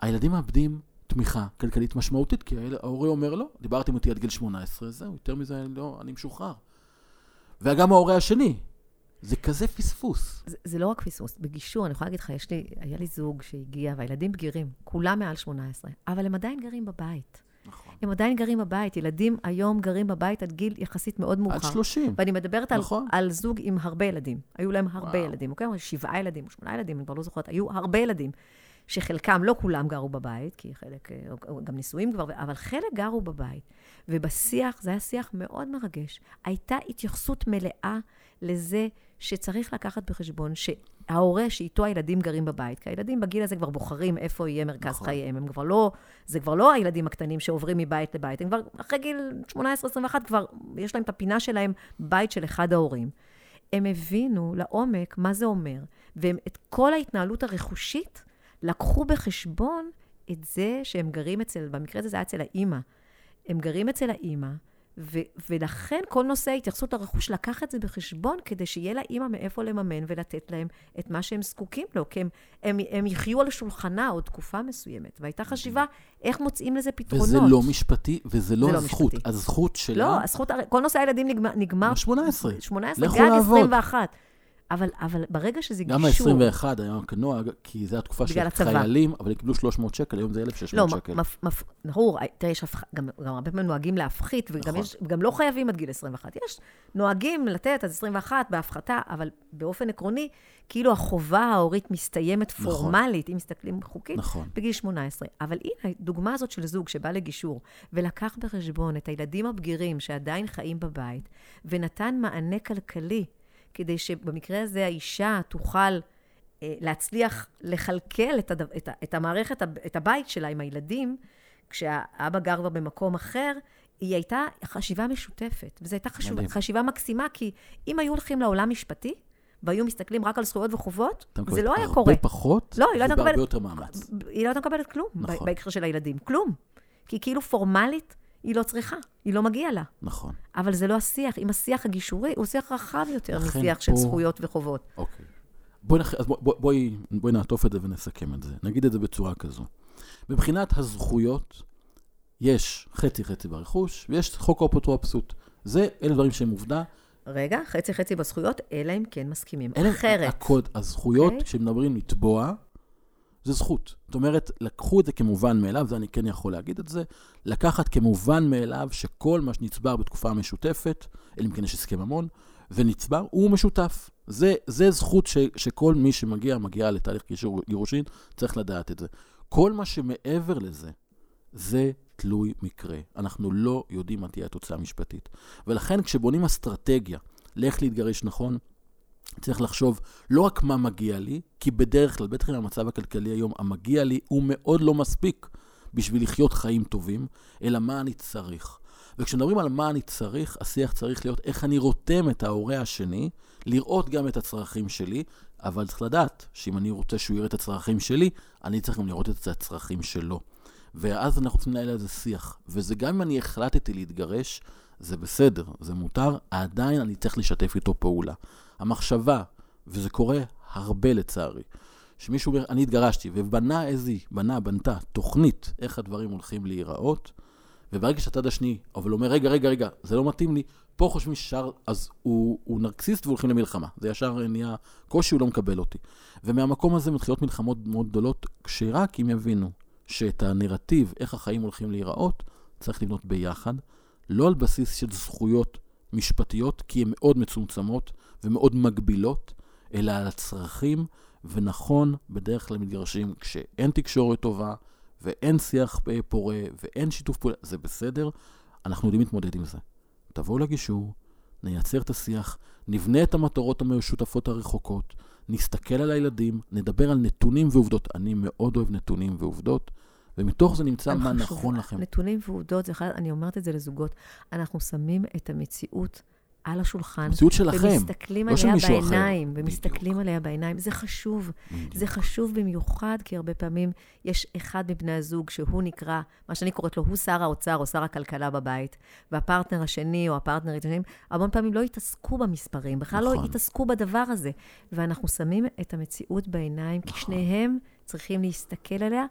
הילדים מאבדים תמיכה כלכלית משמעותית, כי ההורה אומר לא, דיברתם איתי עד גיל 18, זהו, יותר מזה לא, אני משוחרר. וגם ההורה השני, זה כזה פספוס. זה, זה לא רק פספוס, בגישור, אני יכולה להגיד לך, יש לי, היה לי זוג שהגיע, והילדים בגירים, כולם מעל 18, אבל הם עדיין גרים בבית. נכון. הם עדיין גרים בבית. ילדים היום גרים בבית עד גיל יחסית מאוד מאוחר. עד 30. ואני מדברת על, נכון. על זוג עם הרבה ילדים. היו להם הרבה וואו. ילדים, אוקיי? שבעה ילדים, שמונה ילדים, אני כבר לא זוכרת. היו הרבה ילדים, שחלקם, לא כולם גרו בבית, כי חלק, אה, גם נישואים כבר, אבל חלק גרו בבית. ובשיח, זה היה שיח מאוד מרגש. הייתה התייחסות מלאה לזה שצריך לקחת בחשבון שההורה שאיתו הילדים גרים בבית, כי הילדים בגיל הזה כבר בוחרים איפה יהיה מרכז נכון. חייהם. הם כבר לא, זה כבר לא הילדים הקטנים שעוברים מבית לבית, הם כבר אחרי גיל 18-21 כבר, יש להם את הפינה שלהם, בית של אחד ההורים. הם הבינו לעומק מה זה אומר, והם את כל ההתנהלות הרכושית לקחו בחשבון את זה שהם גרים אצל, במקרה הזה זה היה אצל האימא. הם גרים אצל האימא, ו- ולכן כל נושא ההתייחסות לרכוש לקח את זה בחשבון כדי שיהיה לאימא מאיפה לממן ולתת להם את מה שהם זקוקים לו, כי הם, הם, הם יחיו על שולחנה עוד תקופה מסוימת. והייתה חשיבה איך מוצאים לזה פתרונות. וזה לא משפטי, וזה לא לא הזכות. משפטי. הזכות שלה... לא, הזכות, כל נושא הילדים נגמר, נגמר 18. 18, לכו גג לעבוד. 21. אבל, אבל ברגע שזה גם גישור... ה-21 היה רק נוהג, כי זו התקופה של. חיילים, אבל הם קיבלו 300 שקל, היום זה 1,600 לא, שקל. מפ- ברור, תראה, יש הפח- גם, גם הרבה פעמים נוהגים להפחית, וגם נכון. יש, גם לא חייבים עד גיל 21. יש נוהגים לתת עד 21 בהפחתה, אבל באופן עקרוני, כאילו החובה ההורית מסתיימת נכון. פורמלית, אם מסתכלים חוקית, נכון. בגיל 18. אבל הנה, הדוגמה הזאת של זוג שבא לגישור, ולקח בחשבון את הילדים הבגירים שעדיין חיים בבית, ונתן מענה כלכלי, כדי שבמקרה הזה האישה תוכל אה, להצליח לכלכל את, הדו, את, ה, את המערכת, את הבית שלה עם הילדים, כשהאבא גר כבר במקום אחר, היא הייתה חשיבה משותפת. וזו הייתה חשוב, מדהים. חשיבה מקסימה, כי אם היו הולכים לעולם משפטי, והיו מסתכלים רק על זכויות וחובות, זה לא היה הרבה קורה. פחות, לא, היא לא הייתה ובהרבה מקבלת- יותר מאמץ. היא לא הייתה מקבלת כלום. נכון. בהקשר של הילדים. כלום. כי כאילו פורמלית, היא לא צריכה, היא לא מגיעה לה. נכון. אבל זה לא השיח. אם השיח הגישורי הוא שיח רחב יותר משיח של פה- זכויות וחובות. אוקיי. בואי, נח... בוא, בוא, בואי, בואי נעטוף את זה ונסכם את זה. נגיד את זה בצורה כזו. מבחינת הזכויות, יש חצי-חצי ברכוש, ויש חוק האפוטרופסות. זה, אלה דברים שהם עובדה. רגע, חצי-חצי בזכויות, אלא אם כן מסכימים. אלה אחרת. הקוד, הזכויות, אוקיי. כשמדברים לתבוע, זה זכות. זאת אומרת, לקחו את זה כמובן מאליו, זה אני כן יכול להגיד את זה, לקחת כמובן מאליו שכל מה שנצבר בתקופה המשותפת, אלא אם כן יש הסכם ממון, ונצבר, הוא משותף. זה, זה זכות ש, שכל מי שמגיע, מגיע לתהליך גירושין, צריך לדעת את זה. כל מה שמעבר לזה, זה תלוי מקרה. אנחנו לא יודעים מה תהיה התוצאה המשפטית. ולכן כשבונים אסטרטגיה לאיך להתגרש נכון, צריך לחשוב לא רק מה מגיע לי, כי בדרך כלל, בטח עם המצב הכלכלי היום, המגיע לי הוא מאוד לא מספיק בשביל לחיות חיים טובים, אלא מה אני צריך. וכשמדברים על מה אני צריך, השיח צריך להיות איך אני רותם את ההורה השני, לראות גם את הצרכים שלי, אבל צריך לדעת שאם אני רוצה שהוא יראה את הצרכים שלי, אני צריך גם לראות את הצרכים שלו. ואז אנחנו צריכים לנהל על זה שיח. וזה גם אם אני החלטתי להתגרש, זה בסדר, זה מותר, עדיין אני צריך לשתף איתו פעולה. המחשבה, וזה קורה הרבה לצערי, שמישהו אומר, אני התגרשתי, ובנה איזה, בנה, בנתה תוכנית איך הדברים הולכים להיראות, וברגע שהצד השני, אבל אומר, רגע, רגע, רגע, זה לא מתאים לי, פה חושבים ששר, אז הוא, הוא נרקסיסט והולכים למלחמה. זה ישר נהיה קושי, הוא לא מקבל אותי. ומהמקום הזה מתחילות מלחמות מאוד גדולות, כשרק אם יבינו שאת הנרטיב, איך החיים הולכים להיראות, צריך לבנות ביחד, לא על בסיס של זכויות משפטיות, כי הן מאוד מצומצמות ומאוד מגבילות, אלא על הצרכים, ונכון, בדרך כלל מתגרשים כשאין תקשורת טובה, ואין שיח פורה, ואין שיתוף פעולה, זה בסדר, אנחנו יודעים להתמודד עם זה. תבואו לגישור, נייצר את השיח, נבנה את המטרות המשותפות הרחוקות, נסתכל על הילדים, נדבר על נתונים ועובדות. אני מאוד אוהב נתונים ועובדות, ומתוך זה נמצא מה חשוב. נכון לכם. נתונים ועובדות, זה אחד, אני אומרת את זה לזוגות, אנחנו שמים את המציאות על השולחן. המציאות שלכם. ומסתכלים לא של עליה מישהו אחר. בעיניים, ומסתכלים בדיוק. עליה בעיניים. זה חשוב. בדיוק. זה חשוב במיוחד, כי הרבה פעמים יש אחד מבני הזוג שהוא נקרא, מה שאני קוראת לו, הוא שר האוצר או שר הכלכלה בבית, והפרטנר השני או הפרטנרית השני, המון פעמים לא התעסקו במספרים, בכלל לא נכון. התעסקו בדבר הזה. ואנחנו שמים את המציאות בעיניים, כי נכון. שניהם צריכים להסתכל עליה.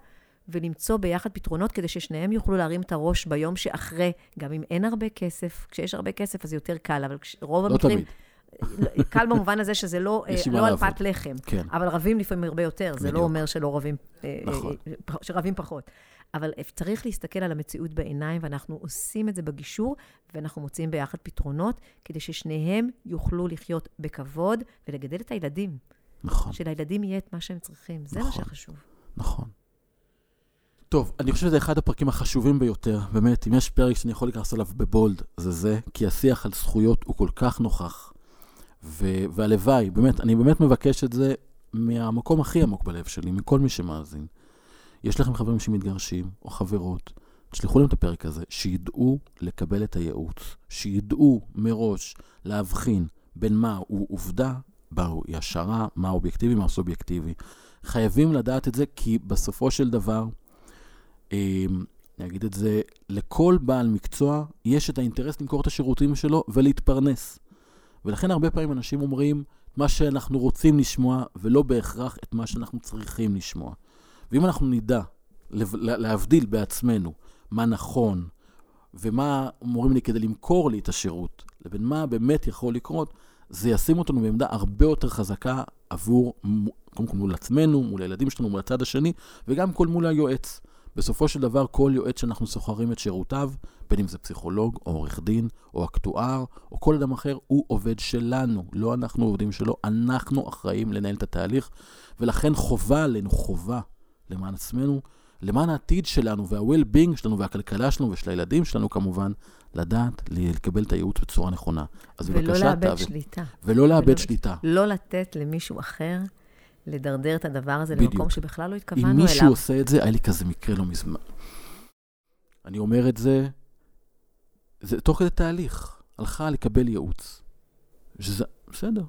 ולמצוא ביחד פתרונות כדי ששניהם יוכלו להרים את הראש ביום שאחרי, גם אם אין הרבה כסף. כשיש הרבה כסף אז יותר קל, אבל רוב לא המקרים... תמיד. קל במובן הזה שזה לא, אה, מה לא על. פת לחם. כן. אבל רבים לפעמים הרבה יותר, זה לא. אומר שלא רבים, אה, נכון. אה, אה, שרבים פחות. אבל צריך להסתכל על המציאות בעיניים, ואנחנו עושים את זה בגישור, ואנחנו מוצאים ביחד פתרונות, כדי ששניהם יוכלו לחיות בכבוד ולגדל את הילדים. נכון. שלילדים יהיה את מה שהם צריכים. זה מה נכון. שחשוב. נכון. טוב, אני חושב שזה אחד הפרקים החשובים ביותר. באמת, אם יש פרק שאני יכול להיכנס עליו בבולד, זה זה, כי השיח על זכויות הוא כל כך נוכח. ו- והלוואי, באמת, אני באמת מבקש את זה מהמקום הכי עמוק בלב שלי, מכל מי שמאזין. יש לכם חברים שמתגרשים, או חברות, תשלחו להם את הפרק הזה, שידעו לקבל את הייעוץ, שידעו מראש להבחין בין מה הוא עובדה, מה הוא השערה, מה אובייקטיבי, מה סובייקטיבי. חייבים לדעת את זה, כי בסופו של דבר, אני אגיד את זה, לכל בעל מקצוע יש את האינטרס למכור את השירותים שלו ולהתפרנס. ולכן הרבה פעמים אנשים אומרים מה שאנחנו רוצים לשמוע, ולא בהכרח את מה שאנחנו צריכים לשמוע. ואם אנחנו נדע להבדיל בעצמנו מה נכון ומה אומרים לי כדי למכור לי את השירות, לבין מה באמת יכול לקרות, זה ישים אותנו בעמדה הרבה יותר חזקה עבור, קודם כל מול עצמנו, מול הילדים שלנו, מול הצד השני, וגם כל מול היועץ. בסופו של דבר, כל יועץ שאנחנו שוכרים את שירותיו, בין אם זה פסיכולוג, או עורך דין, או אקטואר, או כל אדם אחר, הוא עובד שלנו, לא אנחנו עובדים שלו, אנחנו אחראים לנהל את התהליך, ולכן חובה עלינו, חובה למען עצמנו, למען העתיד שלנו, וה-well-being שלנו, והכלכלה שלנו, ושל הילדים שלנו כמובן, לדעת לקבל את הייעוץ בצורה נכונה. אז בבקשה, תעביר. ולא לאבד שליטה. ולא לאבד שליטה. לא לתת למישהו אחר לדרדר את הדבר הזה בדיוק. למקום שבכלל לא התכוונו אליו. אם מישהו אליו. עושה את זה, היה לי כזה מקרה לא מזמן. אני אומר את זה, זה תוך כדי תהליך. הלכה לקבל ייעוץ. שזה, בסדר.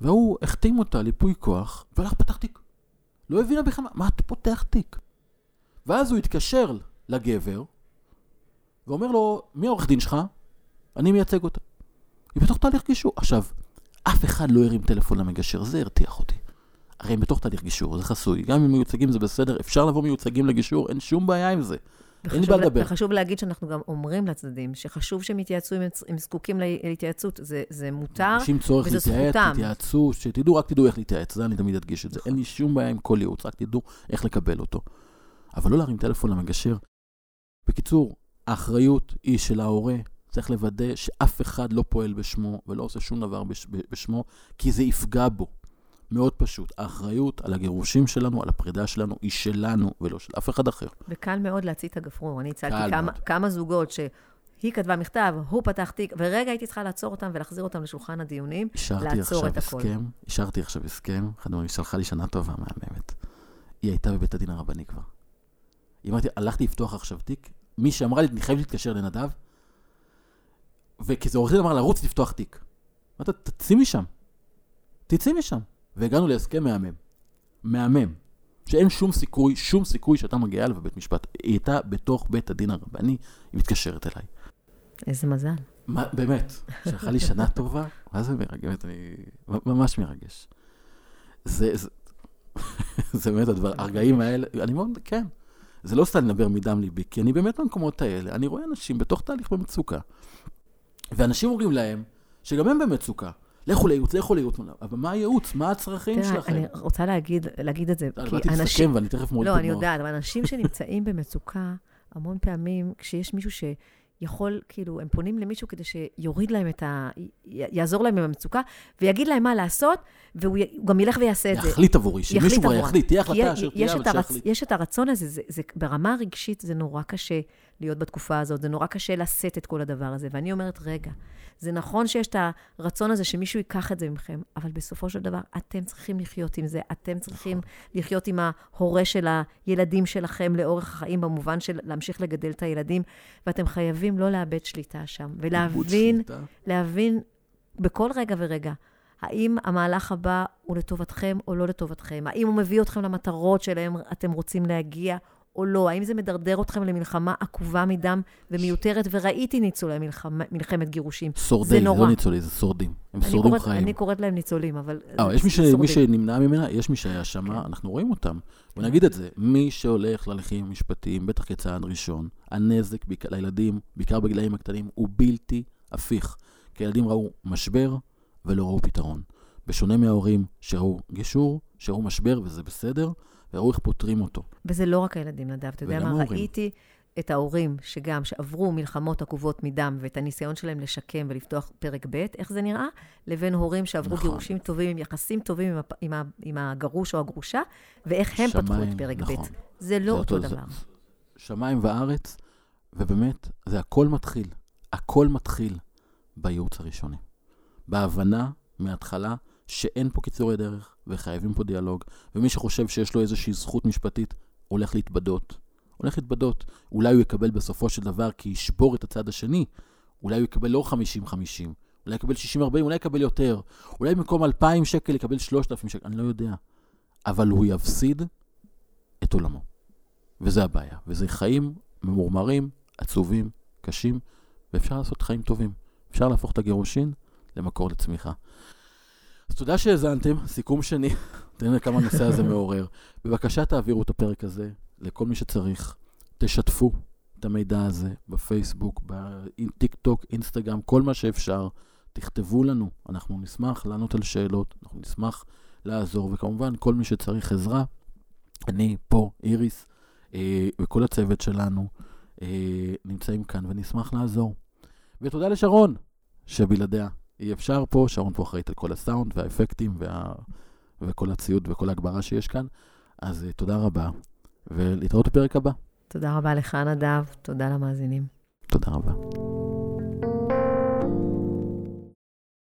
והוא החתים אותה ליפוי כוח, והלך פתח תיק. לא הבינה בכלל, מה אתה פותח תיק? ואז הוא התקשר לגבר, ואומר לו, מי העורך דין שלך? אני מייצג אותה. היא בתוך תהליך גישור. עכשיו, אף אחד לא הרים טלפון למגשר, זה הרתיח אותי. הרי הם בתוך תהליך גישור, זה חסוי. גם אם מיוצגים זה בסדר, אפשר לבוא מיוצגים לגישור, אין שום בעיה עם זה. אין לי בעיה לדבר. וחשוב להגיד שאנחנו גם אומרים לצדדים, שחשוב שהם יתייעצו אם הם זקוקים להתייעצות, זה, זה מותר, וזה זכותם. אנשים צורך להתייעץ, תתייעצו, שתדעו, רק תדעו איך להתייעץ, זה אני תמיד אדגיש את זה. אין לי שום בעיה עם כל ייעוץ, רק תדעו איך לקבל אותו. אבל לא להרים טלפון למגשר. בקיצור, האחריות היא של ההורה. צריך לוודא שאף אחד לא פועל בשמו ולא עושה שום דבר בשמו, כי זה יפגע בו. מאוד פשוט. האחריות על הגירושים שלנו, על הפרידה שלנו, היא שלנו ולא של אף אחד אחר. וקל מאוד להצית את הגפרור. אני הצלתי כמה, כמה זוגות ש... היא כתבה מכתב, הוא פתח תיק, ורגע הייתי צריכה לעצור אותם ולהחזיר אותם לשולחן הדיונים, לעצור את הכול. השארתי עכשיו הסכם, אחד הדברים שלחה לי שנה טובה מהממת. היא הייתה בבית הדין הרבני כבר. היא אמרתי, הלכתי לפתוח עכשיו תיק, מי שאמרה לי, אני חייב להתקשר לנדב, וכזה עורך דין אמר לרוץ לפתוח תיק. אמרתי, תצאי משם. תצאי משם. והגענו להסכם מהמם. מהמם. שאין שום סיכוי, שום סיכוי שאתה מגיעה אליו בבית משפט. היא הייתה בתוך בית הדין הרבני, היא מתקשרת אליי. איזה מזל. מה, באמת, שלחה לי שנה טובה, מה זה מרגש? אני ממש מרגש. זה, זה, זה באמת הדבר, הרגעים האלה, אני מאוד, כן. זה לא סתם לדבר מדם ליבי, כי אני באמת במקומות האלה, אני רואה אנשים בתוך תהליך במצוקה. ואנשים אומרים להם שגם הם במצוקה. לכו לייעוץ, לכו לייעוץ. אבל מה הייעוץ? מה הצרכים תראה, שלכם? אני רוצה להגיד, להגיד את זה, כי אנשים... באתי לסכם ואני תכף מוריד לא, אני יודעת, אבל אנשים שנמצאים במצוקה, המון פעמים, כשיש מישהו ש... יכול, כאילו, הם פונים למישהו כדי שיוריד להם את ה... יעזור להם עם המצוקה, ויגיד להם מה לעשות, והוא גם ילך ויעשה את זה. יחליט עבורי, שמישהו כבר יחליט, תהיה החלטה אשר תהיה, אבל שיחליט. יש את הרצון הזה, זה, זה, ברמה הרגשית זה נורא קשה להיות בתקופה הזאת, זה נורא קשה לשאת את כל הדבר הזה. ואני אומרת, רגע, זה נכון שיש את הרצון הזה שמישהו ייקח את זה מכם, אבל בסופו של דבר, אתם צריכים לחיות עם זה, אתם צריכים נכון. לחיות עם ההורה של הילדים שלכם לאורך החיים, במובן של להמשיך לגדל את הילדים, ואתם חייבים לא לאבד שליטה שם, ולהבין, להבין בכל רגע ורגע, האם המהלך הבא הוא לטובתכם או לא לטובתכם? האם הוא מביא אתכם למטרות שלהם אתם רוצים להגיע או לא? האם זה מדרדר אתכם למלחמה עקובה מדם ומיותרת? וראיתי ניצולי מלחמה, מלחמת גירושים. שורדי, זה נורא. לא ניצולי, זה שורדים. הם שורדים קוראת, חיים. אני קוראת להם ניצולים, אבל... אה, יש מי, ש... מי שנמנע ממנה, יש מי שהיה שם, כן. אנחנו רואים אותם. בוא נגיד את זה, מי שהולך להליכים משפטיים, בטח כצעד ראשון, הנזק ביק... לילדים, בעיקר בגילאים הקטנים, הוא בלתי הפיך. כי הילדים ראו משבר ולא ראו פתרון. בשונה מההורים שראו גישור, שראו משבר, וזה בסדר, וראו איך פותרים אותו. וזה לא רק הילדים, נדב. אתה יודע מה? ההורים. ראיתי את ההורים שגם, שעברו מלחמות עקובות מדם, ואת הניסיון שלהם לשקם ולפתוח פרק ב', איך זה נראה, לבין הורים שעברו נכון. גירושים טובים, עם יחסים טובים עם, הפ, עם, ה, עם הגרוש או הגרושה, ואיך הם שמיים, פתחו את פרק נכון. ב'. זה לא זה אותו, אותו דבר. זה, שמיים וארץ, ובאמת, זה הכל מתחיל. הכל מתחיל בייעוץ הראשוני. בהבנה מההתחלה שאין פה קיצורי דרך וחייבים פה דיאלוג, ומי שחושב שיש לו איזושהי זכות משפטית, הולך להתבדות. הולך להתבדות. אולי הוא יקבל בסופו של דבר כי ישבור את הצד השני, אולי הוא יקבל לא 50-50, אולי יקבל 60-40, אולי יקבל יותר. אולי במקום 2,000 שקל יקבל 3,000 שקל, אני לא יודע. אבל הוא יפסיד את עולמו. וזה הבעיה. וזה חיים ממורמרים, עצובים, קשים, ואפשר לעשות חיים טובים. אפשר להפוך את הגירושין למקור לצמיחה. אז תודה שהאזנתם, סיכום שני, תראה כמה הנושא הזה מעורר. בבקשה תעבירו את הפרק הזה לכל מי שצריך, תשתפו את המידע הזה בפייסבוק, בטיק טוק, אינסטגרם, כל מה שאפשר. תכתבו לנו, אנחנו נשמח לענות על שאלות, אנחנו נשמח לעזור, וכמובן, כל מי שצריך עזרה, אני פה, איריס, אה, וכל הצוות שלנו אה, נמצאים כאן, ונשמח לעזור. ותודה לשרון, שבלעדיה אי אפשר פה, שרון פה אחראית על כל הסאונד והאפקטים וה... וכל הציוד וכל ההגברה שיש כאן. אז אה, תודה רבה, ולהתראות בפרק הבא. תודה רבה לך, נדב, תודה למאזינים. תודה רבה.